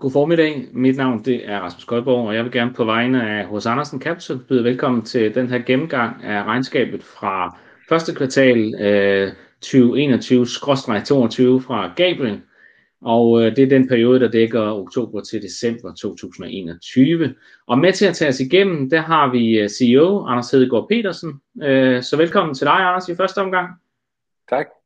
God formiddag. Mit navn det er Rasmus Koldborg, og jeg vil gerne på vegne af hos Andersen Capital byde velkommen til den her gennemgang af regnskabet fra første kvartal øh, 2021-22 fra Gabriel. Og øh, det er den periode, der dækker oktober til december 2021. Og med til at tage os igennem, der har vi øh, CEO Anders Hedegaard Petersen. Øh, så velkommen til dig, Anders, i første omgang. Tak.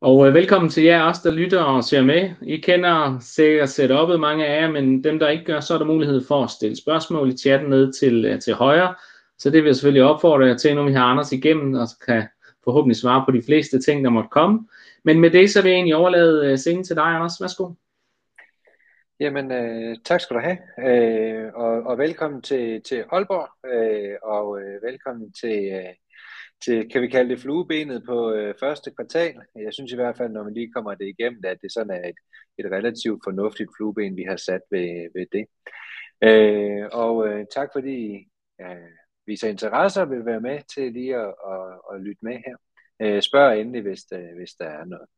Og øh, velkommen til jer også, der lytter og ser med. I kender sikkert setup'et, mange af jer, men dem, der ikke gør, så er der mulighed for at stille spørgsmål i chatten ned til, øh, til højre. Så det vil jeg selvfølgelig opfordre jer til, nu vi har Anders igennem, og kan forhåbentlig svare på de fleste ting, der måtte komme. Men med det, så vil jeg egentlig overlade øh, scenen til dig, Anders. Værsgo. Jamen, øh, tak skal du have, øh, og, og velkommen til, til Aalborg, øh, og øh, velkommen til, øh, til, kan vi kalde det fluebenet på øh, første kvartal. Jeg synes i hvert fald, når man lige kommer det igennem, at det sådan er et, et relativt fornuftigt flueben, vi har sat ved, ved det. Øh, og øh, tak fordi øh, viser interesse og vil være med til lige at, at, at lytte med her. Øh, spørg endelig, hvis, der, hvis der er noget.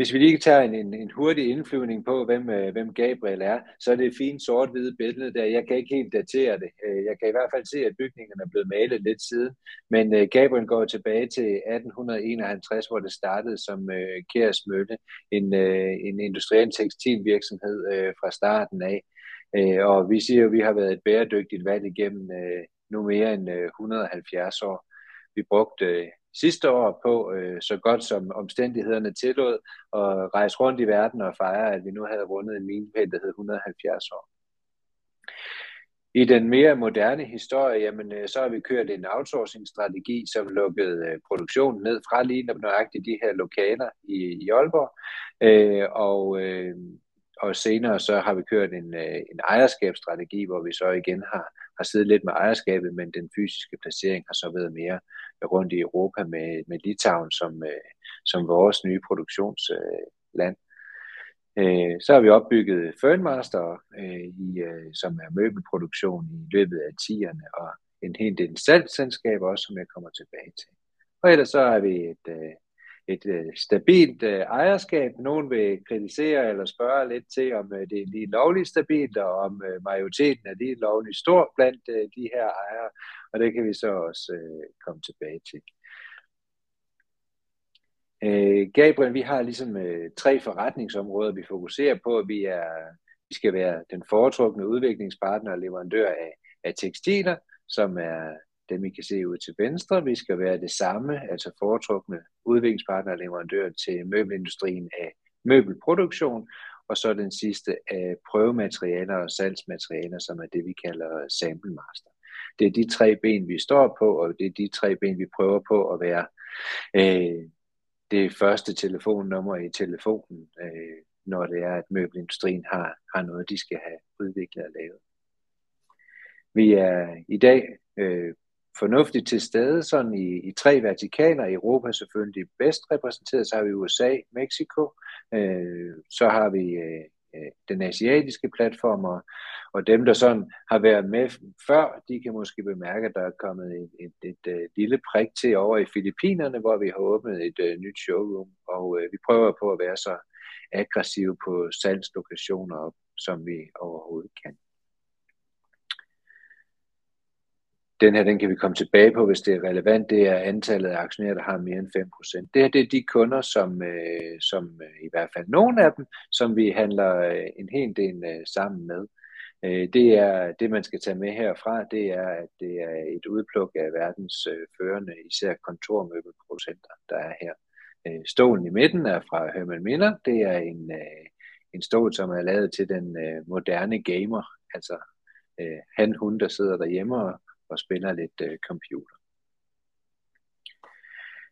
Hvis vi lige tager en, en, en hurtig indflyvning på, hvem, øh, hvem Gabriel er, så er det et fint sort-hvide billede der. Jeg kan ikke helt datere det. Øh, jeg kan i hvert fald se, at bygningen er blevet malet lidt siden. Men øh, Gabriel går tilbage til 1851, hvor det startede som øh, Kærs Mølle, en, øh, en industriel tekstilvirksomhed øh, fra starten af. Øh, og vi siger jo, at vi har været et bæredygtigt valg igennem øh, nu mere end øh, 170 år. Vi brugte øh, sidste år på, øh, så godt som omstændighederne tillod, at rejse rundt i verden og fejre, at vi nu havde rundet en milepæl, der hed 170 år. I den mere moderne historie, jamen, øh, så har vi kørt en outsourcing-strategi, som lukkede øh, produktionen ned fra lige nøjagtigt de her lokaler i, i Aalborg. Øh, og, øh, og senere så har vi kørt en, en ejerskabsstrategi, hvor vi så igen har, har siddet lidt med ejerskabet, men den fysiske placering har så været mere rundt i Europa med, med Litauen som, øh, som vores nye produktionsland. Øh, så har vi opbygget Fernmaster, øh, i, øh, som er møbelproduktion i løbet af 10'erne, og en hel del salgsselskaber også, som jeg kommer tilbage til. Og ellers så har vi et, øh, et øh, stabilt øh, ejerskab. Nogen vil kritisere eller spørge lidt til, om øh, det er lige lovligt stabilt, og om øh, majoriteten er lige lovligt stor blandt øh, de her ejere, og det kan vi så også øh, komme tilbage til. Øh, Gabriel, vi har ligesom øh, tre forretningsområder, vi fokuserer på. Vi, er, vi skal være den foretrukne udviklingspartner og leverandør af, af tekstiler, som er dem I kan se ud til venstre. Vi skal være det samme, altså foretrukne udviklingspartner og leverandør til møbelindustrien af møbelproduktion, og så den sidste af prøvematerialer og salgsmaterialer, som er det, vi kalder sample master. Det er de tre ben, vi står på, og det er de tre ben, vi prøver på at være øh, det første telefonnummer i telefonen, øh, når det er, at møbelindustrien har, har noget, de skal have udviklet og lavet. Vi er i dag øh, fornuftigt til stede sådan i, i tre vertikaler. Europa selvfølgelig bedst repræsenteret, så har vi USA, Mexico, øh, så har vi øh, øh, den asiatiske platform, og, og dem, der sådan har været med før, de kan måske bemærke, at der er kommet et, et, et, et lille prik til over i Filippinerne, hvor vi har åbnet et uh, nyt showroom, og uh, vi prøver på at være så aggressive på salgslokationer, som vi overhovedet kan. Den her, den kan vi komme tilbage på, hvis det er relevant. Det er antallet af aktionærer, der har mere end 5%. Det her, det er de kunder, som, øh, som øh, i hvert fald nogle af dem, som vi handler øh, en hel del øh, sammen med. Øh, det er det, man skal tage med herfra, det er, at det er et udpluk af verdens øh, førende, især kontormøbelproducenter, der er her. Øh, stolen i midten er fra Herman Miller. Det er en, øh, en stol, som er lavet til den øh, moderne gamer, altså øh, han, hun, der sidder derhjemme og og spiller lidt øh, computer.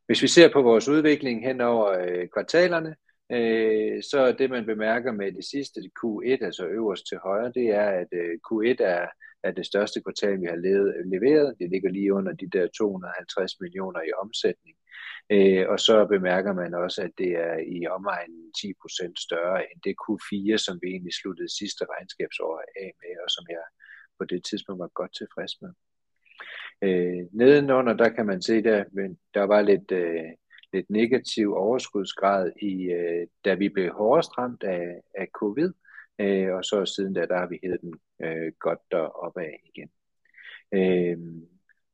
Hvis vi ser på vores udvikling hen over øh, kvartalerne, øh, så er det, man bemærker med det sidste Q1, altså øverst til højre, det er, at øh, Q1 er, er det største kvartal, vi har levet, leveret. Det ligger lige under de der 250 millioner i omsætning. Øh, og så bemærker man også, at det er i omegnen 10% større end det Q4, som vi egentlig sluttede sidste regnskabsår af med, og som jeg på det tidspunkt var godt tilfreds med. Øh, nedenunder, der kan man se, der, men der var lidt, øh, lidt negativ overskudsgrad, i, øh, da vi blev hårdest ramt af, af covid, øh, og så siden da, der har vi hævet den øh, godt deroppe af igen. Øh,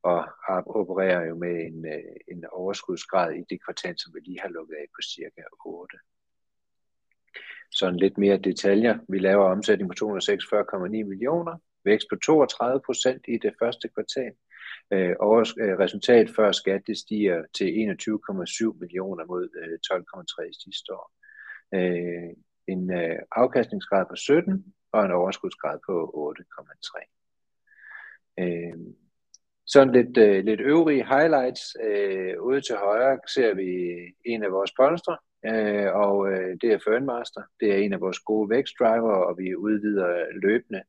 og opererer jo med en, øh, en overskudsgrad i det kvartal, som vi lige har lukket af på cirka 8. Sådan lidt mere detaljer. Vi laver omsætning på 246,9 millioner, vækst på 32 procent i det første kvartal. Øh, og øh, resultat før skat det stiger til 21,7 millioner mod øh, 12,3 sidste år. Øh, en øh, afkastningsgrad på 17 og en overskudsgrad på 8,3 sådan lidt, øh, lidt øvrige highlights. Øh, ude til højre ser vi en af vores polstre, øh, og øh, det er Fernmaster. Det er en af vores gode vækstdriver, og vi udvider løbende.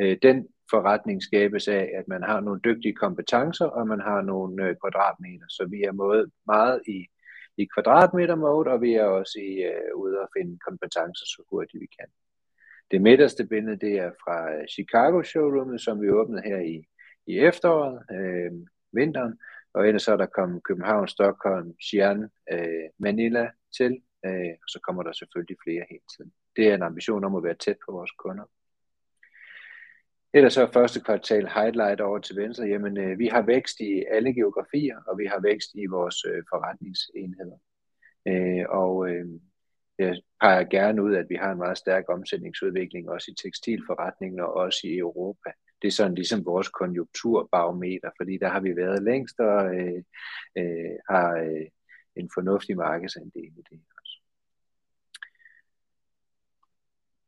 Øh, den forretning skabes af, at man har nogle dygtige kompetencer, og man har nogle øh, kvadratmeter. Så vi er måde, meget i, i kvadratmeter-mode, og vi er også i, øh, ude at finde kompetencer så hurtigt vi kan. Det midterste billede, det er fra øh, Chicago showroomet, som vi åbnede her i i efteråret, øh, vinteren, og ellers så er der kommet København, Stockholm, Xi'an, øh, Manila til, øh, og så kommer der selvfølgelig flere hele tiden. Det er en ambition om at være tæt på vores kunder. Ellers så er første kvartal highlight over til venstre, jamen øh, vi har vækst i alle geografier, og vi har vækst i vores øh, forretningsenheder. Øh, og øh, jeg peger gerne ud, at vi har en meget stærk omsætningsudvikling, også i tekstilforretningen og også i Europa. Det er sådan ligesom vores konjunkturbarometer, fordi der har vi været længst og øh, øh, har øh, en fornuftig markedsandel i det også.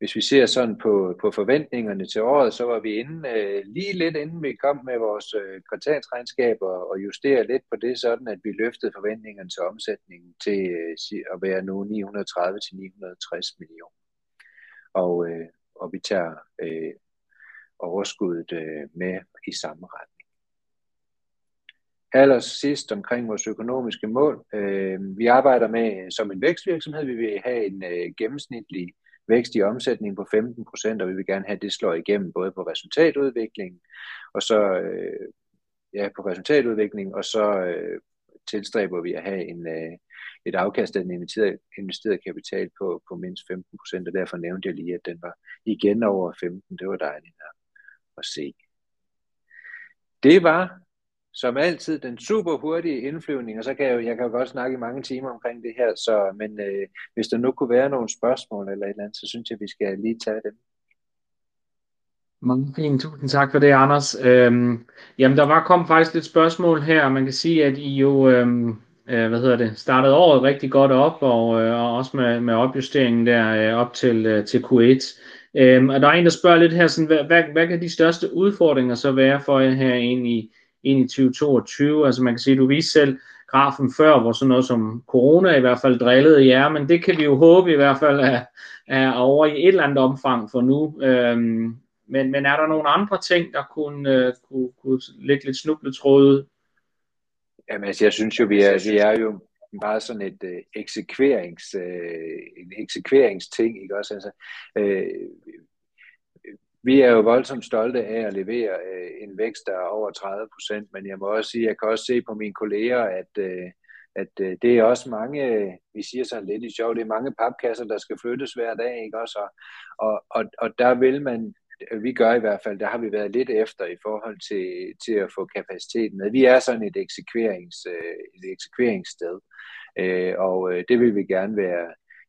Hvis vi ser sådan på, på forventningerne til året, så var vi inde, øh, lige lidt inden vi kom med vores øh, kvartalsregnskab og, og justere lidt på det, sådan at vi løftede forventningerne til omsætningen til øh, at være nu 930 til 960 millioner. Og, øh, og vi tager øh, overskuddet øh, med i samme retning. Aller sidst omkring vores økonomiske mål. Øh, vi arbejder med, som en vækstvirksomhed, vi vil have en øh, gennemsnitlig vækst i omsætning på 15 procent, og vi vil gerne have, at det slår igennem både på resultatudviklingen, og så øh, ja, på resultatudvikling, og så øh, tilstræber vi at have en, øh, et afkast af den investerede, investerede kapital på, på mindst 15 procent, og derfor nævnte jeg lige, at den var igen over 15. Det var dejligt. at, at se. Det var som altid den super hurtige indflyvning, og så kan jeg jo, jeg kan jo godt snakke i mange timer omkring det her, så, men øh, hvis der nu kunne være nogle spørgsmål eller et eller andet, så synes jeg, vi skal lige tage dem. Mange fint. Tusind tak for det, Anders. Øhm, jamen, der var kommet faktisk lidt spørgsmål her. Man kan sige, at I jo øhm, øh, hvad hedder det, startede året rigtig godt op, og, øh, og også med, med opjusteringen der øh, op til, øh, til Q1. Øhm, og der er en, der spørger lidt her, sådan, hvad, hvad, hvad kan de største udfordringer så være for jer her ind i, ind i 2022? Altså man kan sige, du viste selv grafen før, hvor sådan noget som corona i hvert fald drillede jer, men det kan vi jo håbe i hvert fald er, er over i et eller andet omfang for nu. Øhm, men, men er der nogle andre ting, der kunne, uh, kunne, kunne lægge lidt snubletråde? Jamen altså, jeg synes jo, vi er, vi er jo meget sådan et øh, eksekverings, øh, en eksekveringsting, ikke også? Altså, øh, vi er jo voldsomt stolte af at levere øh, en vækst, der er over 30 procent, men jeg må også sige, jeg kan også se på mine kolleger, at, øh, at øh, det er også mange, øh, vi siger sådan lidt i sjov, det er mange papkasser, der skal flyttes hver dag, ikke også? Og, og, og der vil man vi gør i hvert fald, der har vi været lidt efter i forhold til, til at få kapaciteten med. Vi er sådan et, eksekverings, øh, et eksekveringssted, øh, og øh, det vil vi gerne være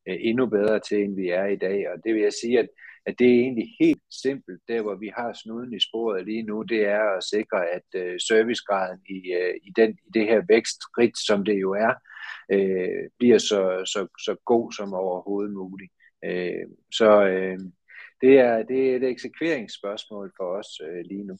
øh, endnu bedre til, end vi er i dag. Og det vil jeg sige, at, at det er egentlig helt simpelt. Der, hvor vi har snuden i sporet lige nu, det er at sikre, at øh, servicegraden i, øh, i, den, i det her vækstridt, som det jo er, øh, bliver så, så, så god som overhovedet muligt. så det er, det er et eksekveringsspørgsmål for os øh, lige nu.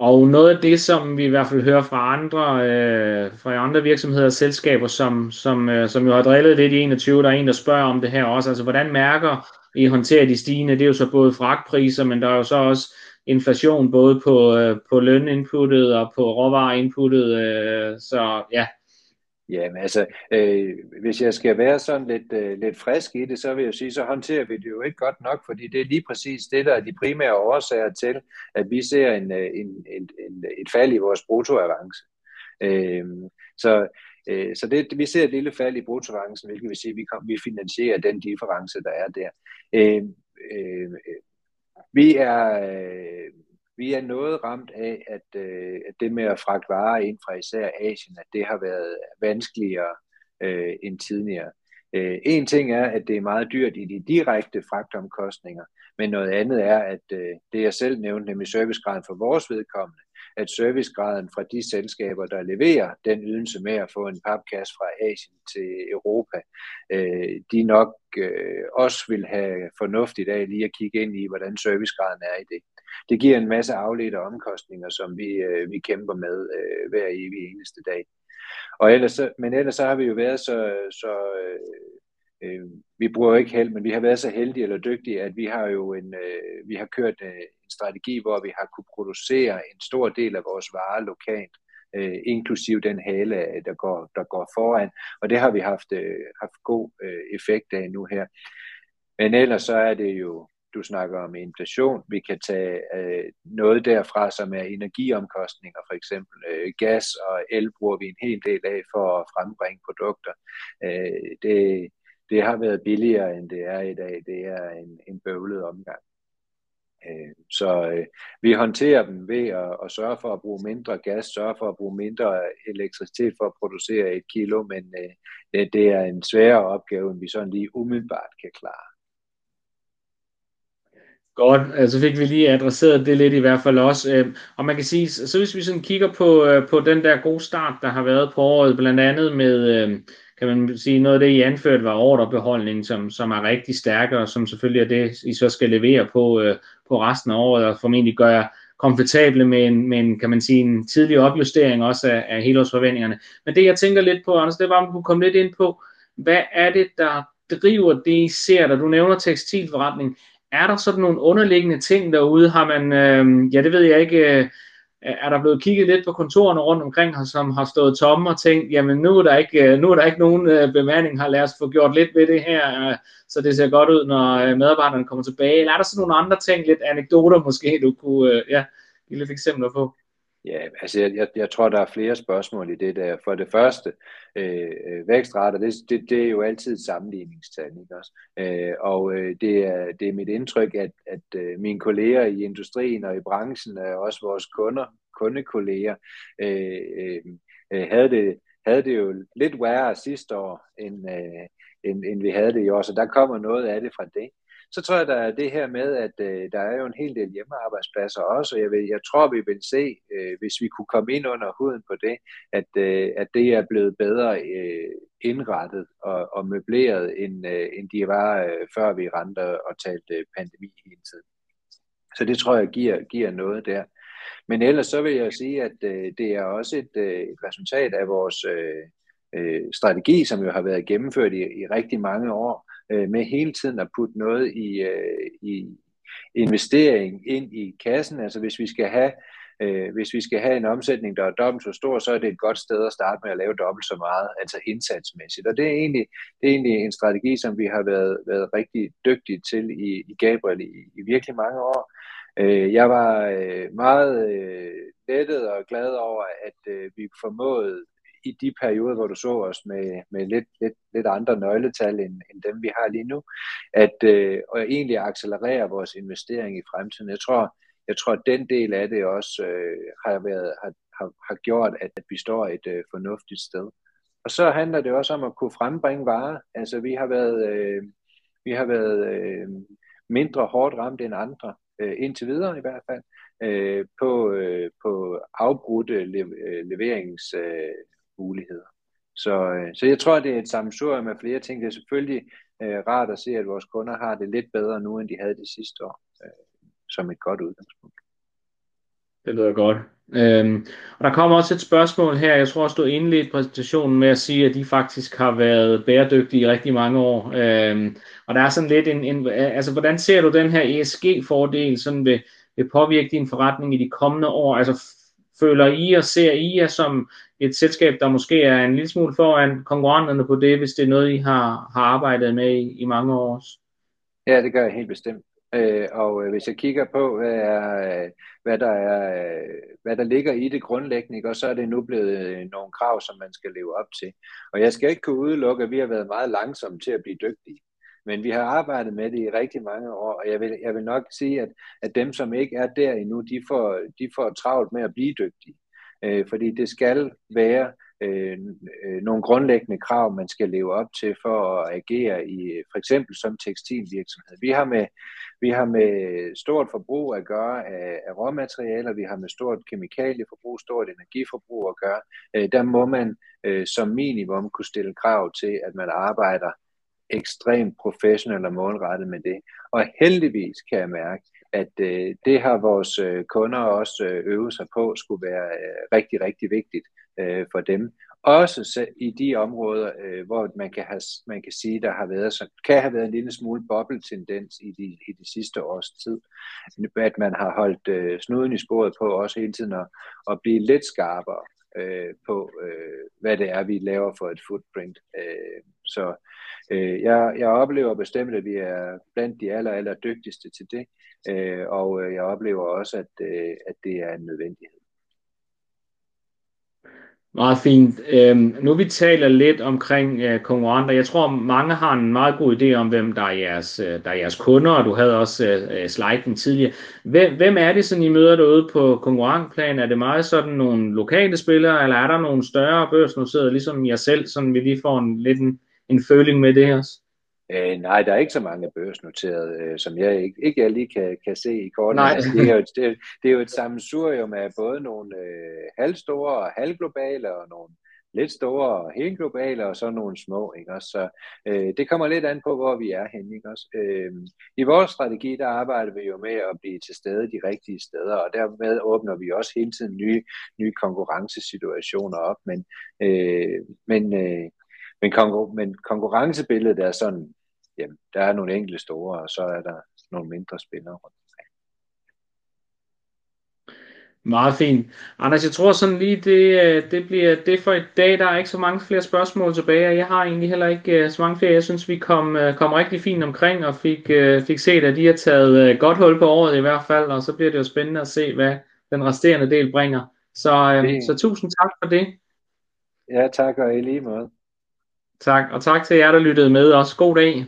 Og noget af det, som vi i hvert fald hører fra andre, øh, fra andre virksomheder og selskaber, som, som, øh, som jo har drillet lidt i 21, der er en, der spørger om det her også. Altså, hvordan mærker I håndterer de stigende? Det er jo så både fragtpriser, men der er jo så også inflation både på, øh, på løninputtet og på råvareinputtet. Øh, så ja, Jamen altså, øh, hvis jeg skal være sådan lidt, øh, lidt frisk i det, så vil jeg sige, så håndterer vi det jo ikke godt nok, fordi det er lige præcis det, der er de primære årsager til, at vi ser en, øh, en, en, en, et fald i vores bruttoavance. Øh, så øh, så det, vi ser et lille fald i bruttoavancen, hvilket vil sige, at vi, kom, vi finansierer den difference, der er der. Øh, øh, vi er... Øh, vi er noget ramt af, at, øh, at det med at fragte varer ind fra især Asien, at det har været vanskeligere øh, end tidligere. Øh, en ting er, at det er meget dyrt i de direkte fragtomkostninger, men noget andet er, at øh, det jeg selv nævnte, nemlig servicegraden for vores vedkommende, at servicegraden fra de selskaber, der leverer den ydelse med at få en papkasse fra Asien til Europa, øh, de nok øh, også vil have fornuft i dag lige at kigge ind i, hvordan servicegraden er i det. Det giver en masse afledte omkostninger, som vi, øh, vi kæmper med øh, hver evig eneste dag. Og ellers, men ellers så har vi jo været så, så øh, øh vi bruger ikke held, men vi har været så heldige eller dygtige, at vi har jo en, øh, vi har kørt øh, strategi, hvor vi har kunne producere en stor del af vores varer lokalt, øh, inklusiv den hale, øh, der går, der går foran, og det har vi haft, øh, haft god øh, effekt af nu her. Men ellers så er det jo du snakker om inflation. Vi kan tage øh, noget derfra, som er energiomkostninger, for eksempel øh, gas og el bruger vi en hel del af for at frembringe produkter. Øh, det, det har været billigere, end det er i dag. Det er en, en bøvlet omgang. Øh, så øh, vi håndterer dem ved at, at sørge for at bruge mindre gas, sørge for at bruge mindre elektricitet for at producere et kilo, men øh, det er en sværere opgave, end vi sådan lige umiddelbart kan klare. Godt, altså fik vi lige adresseret det lidt i hvert fald også. Øhm, og man kan sige, så hvis vi sådan kigger på, øh, på den der gode start, der har været på året, blandt andet med, øhm, kan man sige, noget af det, I anførte, var ordrebeholdningen, som, som er rigtig stærk, og som selvfølgelig er det, I så skal levere på, øh, på resten af året, og formentlig gøre komfortable med en, med en, kan man sige, en tidlig opjustering også af, af helårsforventningerne. Men det, jeg tænker lidt på, Anders, det var, om du kunne komme lidt ind på, hvad er det, der driver det, I ser, da du nævner tekstilforretning? Er der sådan nogle underliggende ting derude? Har man, øh, ja det ved jeg ikke, øh, Øh, er der blevet kigget lidt på kontorerne rundt omkring her, som har stået tomme og tænkt, jamen nu er der ikke, øh, nu er der ikke nogen øh, bemanding her, lad os få gjort lidt ved det her, så det ser godt ud, når medarbejderne kommer tilbage. Eller er der så nogle andre ting, lidt anekdoter måske, du kunne ja, give lidt eksempler på? Ja, altså jeg, jeg, jeg tror, der er flere spørgsmål i det der. For det første, øh, øh, vækstrater, det, det, det er jo altid et sammenligningstal, ikke også? Øh, og øh, det, er, det er mit indtryk, at, at øh, mine kolleger i industrien og i branchen, og også vores kunder, kundekolleger, øh, øh, øh, havde, det, havde det jo lidt værre sidste år, end, øh, end, end vi havde det i år. Så der kommer noget af det fra det. Så tror jeg, der er det her med, at øh, der er jo en hel del hjemmearbejdspladser også, og jeg, vil, jeg tror, vi vil se, øh, hvis vi kunne komme ind under huden på det, at, øh, at det er blevet bedre øh, indrettet og, og møbleret, end, øh, end de var, øh, før vi rendte og talte øh, pandemi hele tiden. Så det tror jeg giver, giver noget der. Men ellers så vil jeg sige, at øh, det er også et, øh, et resultat af vores øh, øh, strategi, som jo har været gennemført i, i rigtig mange år, øh, med hele tiden at putte noget i, øh, i investering ind i kassen. Altså hvis vi skal have øh, hvis vi skal have en omsætning, der er dobbelt så stor, så er det et godt sted at starte med at lave dobbelt så meget, altså indsatsmæssigt. Og det er egentlig, det er egentlig en strategi, som vi har været, været rigtig dygtige til i, i Gabriel i, i virkelig mange år. Øh, jeg var øh, meget øh, lettet og glad over, at øh, vi formåede i de perioder, hvor du så os med, med lidt, lidt, lidt andre nøgletal end, end dem, vi har lige nu, at øh, og egentlig accelerere vores investering i fremtiden. Jeg tror, jeg tror, at den del af det også øh, har, været, har, har, har gjort, at, at vi står et øh, fornuftigt sted. Og så handler det også om at kunne frembringe varer. Altså, vi har været, øh, vi har været øh, mindre hårdt ramt end andre, øh, indtil videre i hvert fald, øh, på, øh, på afbrudte le- øh, leverings, øh, muligheder. Så, øh, så jeg tror, det er et sammensurium af flere ting. Det er selvfølgelig øh, rart at se, at vores kunder har det lidt bedre nu, end de havde det sidste år, øh, som et godt udgangspunkt. Det lyder godt. Øhm, og der kommer også et spørgsmål her. Jeg tror også, du indledte præsentationen med at sige, at de faktisk har været bæredygtige i rigtig mange år. Øhm, og der er sådan lidt en, en... Altså, hvordan ser du den her ESG-fordel sådan vil, vil påvirke din forretning i de kommende år? Altså, føler I og ser I jer som et selskab, der måske er en lille smule foran konkurrenterne på det, hvis det er noget, I har, har arbejdet med i, i mange år også? Ja, det gør jeg helt bestemt. Øh, og øh, hvis jeg kigger på, hvad, er, øh, hvad, der er, øh, hvad der ligger i det grundlæggende, ikke? og så er det nu blevet øh, nogle krav, som man skal leve op til. Og jeg skal ikke kunne udelukke, at vi har været meget langsomme til at blive dygtige. Men vi har arbejdet med det i rigtig mange år, og jeg vil, jeg vil nok sige, at, at dem, som ikke er der endnu, de får, de får travlt med at blive dygtige. Øh, fordi det skal være øh, øh, nogle grundlæggende krav, man skal leve op til for at agere i for eksempel som tekstilvirksomhed. Vi har med, vi har med stort forbrug at gøre af, af råmaterialer, vi har med stort kemikalieforbrug, stort energiforbrug at gøre. Øh, der må man øh, som minimum kunne stille krav til, at man arbejder ekstremt professionelt og målrettet med det. Og heldigvis kan jeg mærke, at øh, det har vores øh, kunder også øh, øvet sig på, skulle være øh, rigtig, rigtig vigtigt øh, for dem. Også i de områder, øh, hvor man kan, have, man kan sige, der har været, så, kan have været en lille smule bobbeltendens i de, i de sidste års tid. At man har holdt øh, snuden i sporet på også hele tiden at, at blive lidt skarpere øh, på, øh, hvad det er, vi laver for et footprint. Øh, så øh, jeg, jeg oplever bestemt, at vi er blandt de aller, aller dygtigste til det, øh, og øh, jeg oplever også, at, øh, at det er en nødvendighed. Meget fint. Øhm, nu vi taler lidt omkring øh, konkurrenter. Jeg tror, mange har en meget god idé om, hvem der er jeres, øh, der er jeres kunder, og du havde også øh, øh sliden tidligere. Hvem, hvem er det, sådan I møder derude på konkurrentplan? Er det meget sådan nogle lokale spillere, eller er der nogle større børsnoterede, ligesom jer selv, sådan vi lige får en, lidt en, en føling med det også? Øh, nej, der er ikke så mange børsnoterede, øh, som jeg ikke, ikke jeg lige kan, kan se i kortet. Nej. Altså, det, er jo et, det, det er jo et sammensurium af både nogle øh, halvstore og halvglobale, og nogle lidt store og helt globale, og så nogle små. Ikke? Også, så øh, det kommer lidt an på, hvor vi er henne. Ikke? Også, øh, I vores strategi, der arbejder vi jo med at blive til stede de rigtige steder, og dermed åbner vi også hele tiden nye, nye konkurrencesituationer op. Men, øh, men øh, men, konkur- men konkurrencebilledet er sådan, jamen, der er nogle enkelte store, og så er der nogle mindre spillere rundt. Meget fint. Anders, jeg tror sådan lige, det, øh, det bliver det for i dag. Der er ikke så mange flere spørgsmål tilbage, og jeg har egentlig heller ikke øh, så mange flere. Jeg synes, vi kom, øh, kom rigtig fint omkring, og fik, fik set, at de har taget godt hul på året i hvert fald, og så bliver det jo spændende at se, hvad den resterende del bringer. Så, det... så tusind tak for det. Ja, tak og i lige måde. Tak, og tak til jer, der lyttede med også. God dag.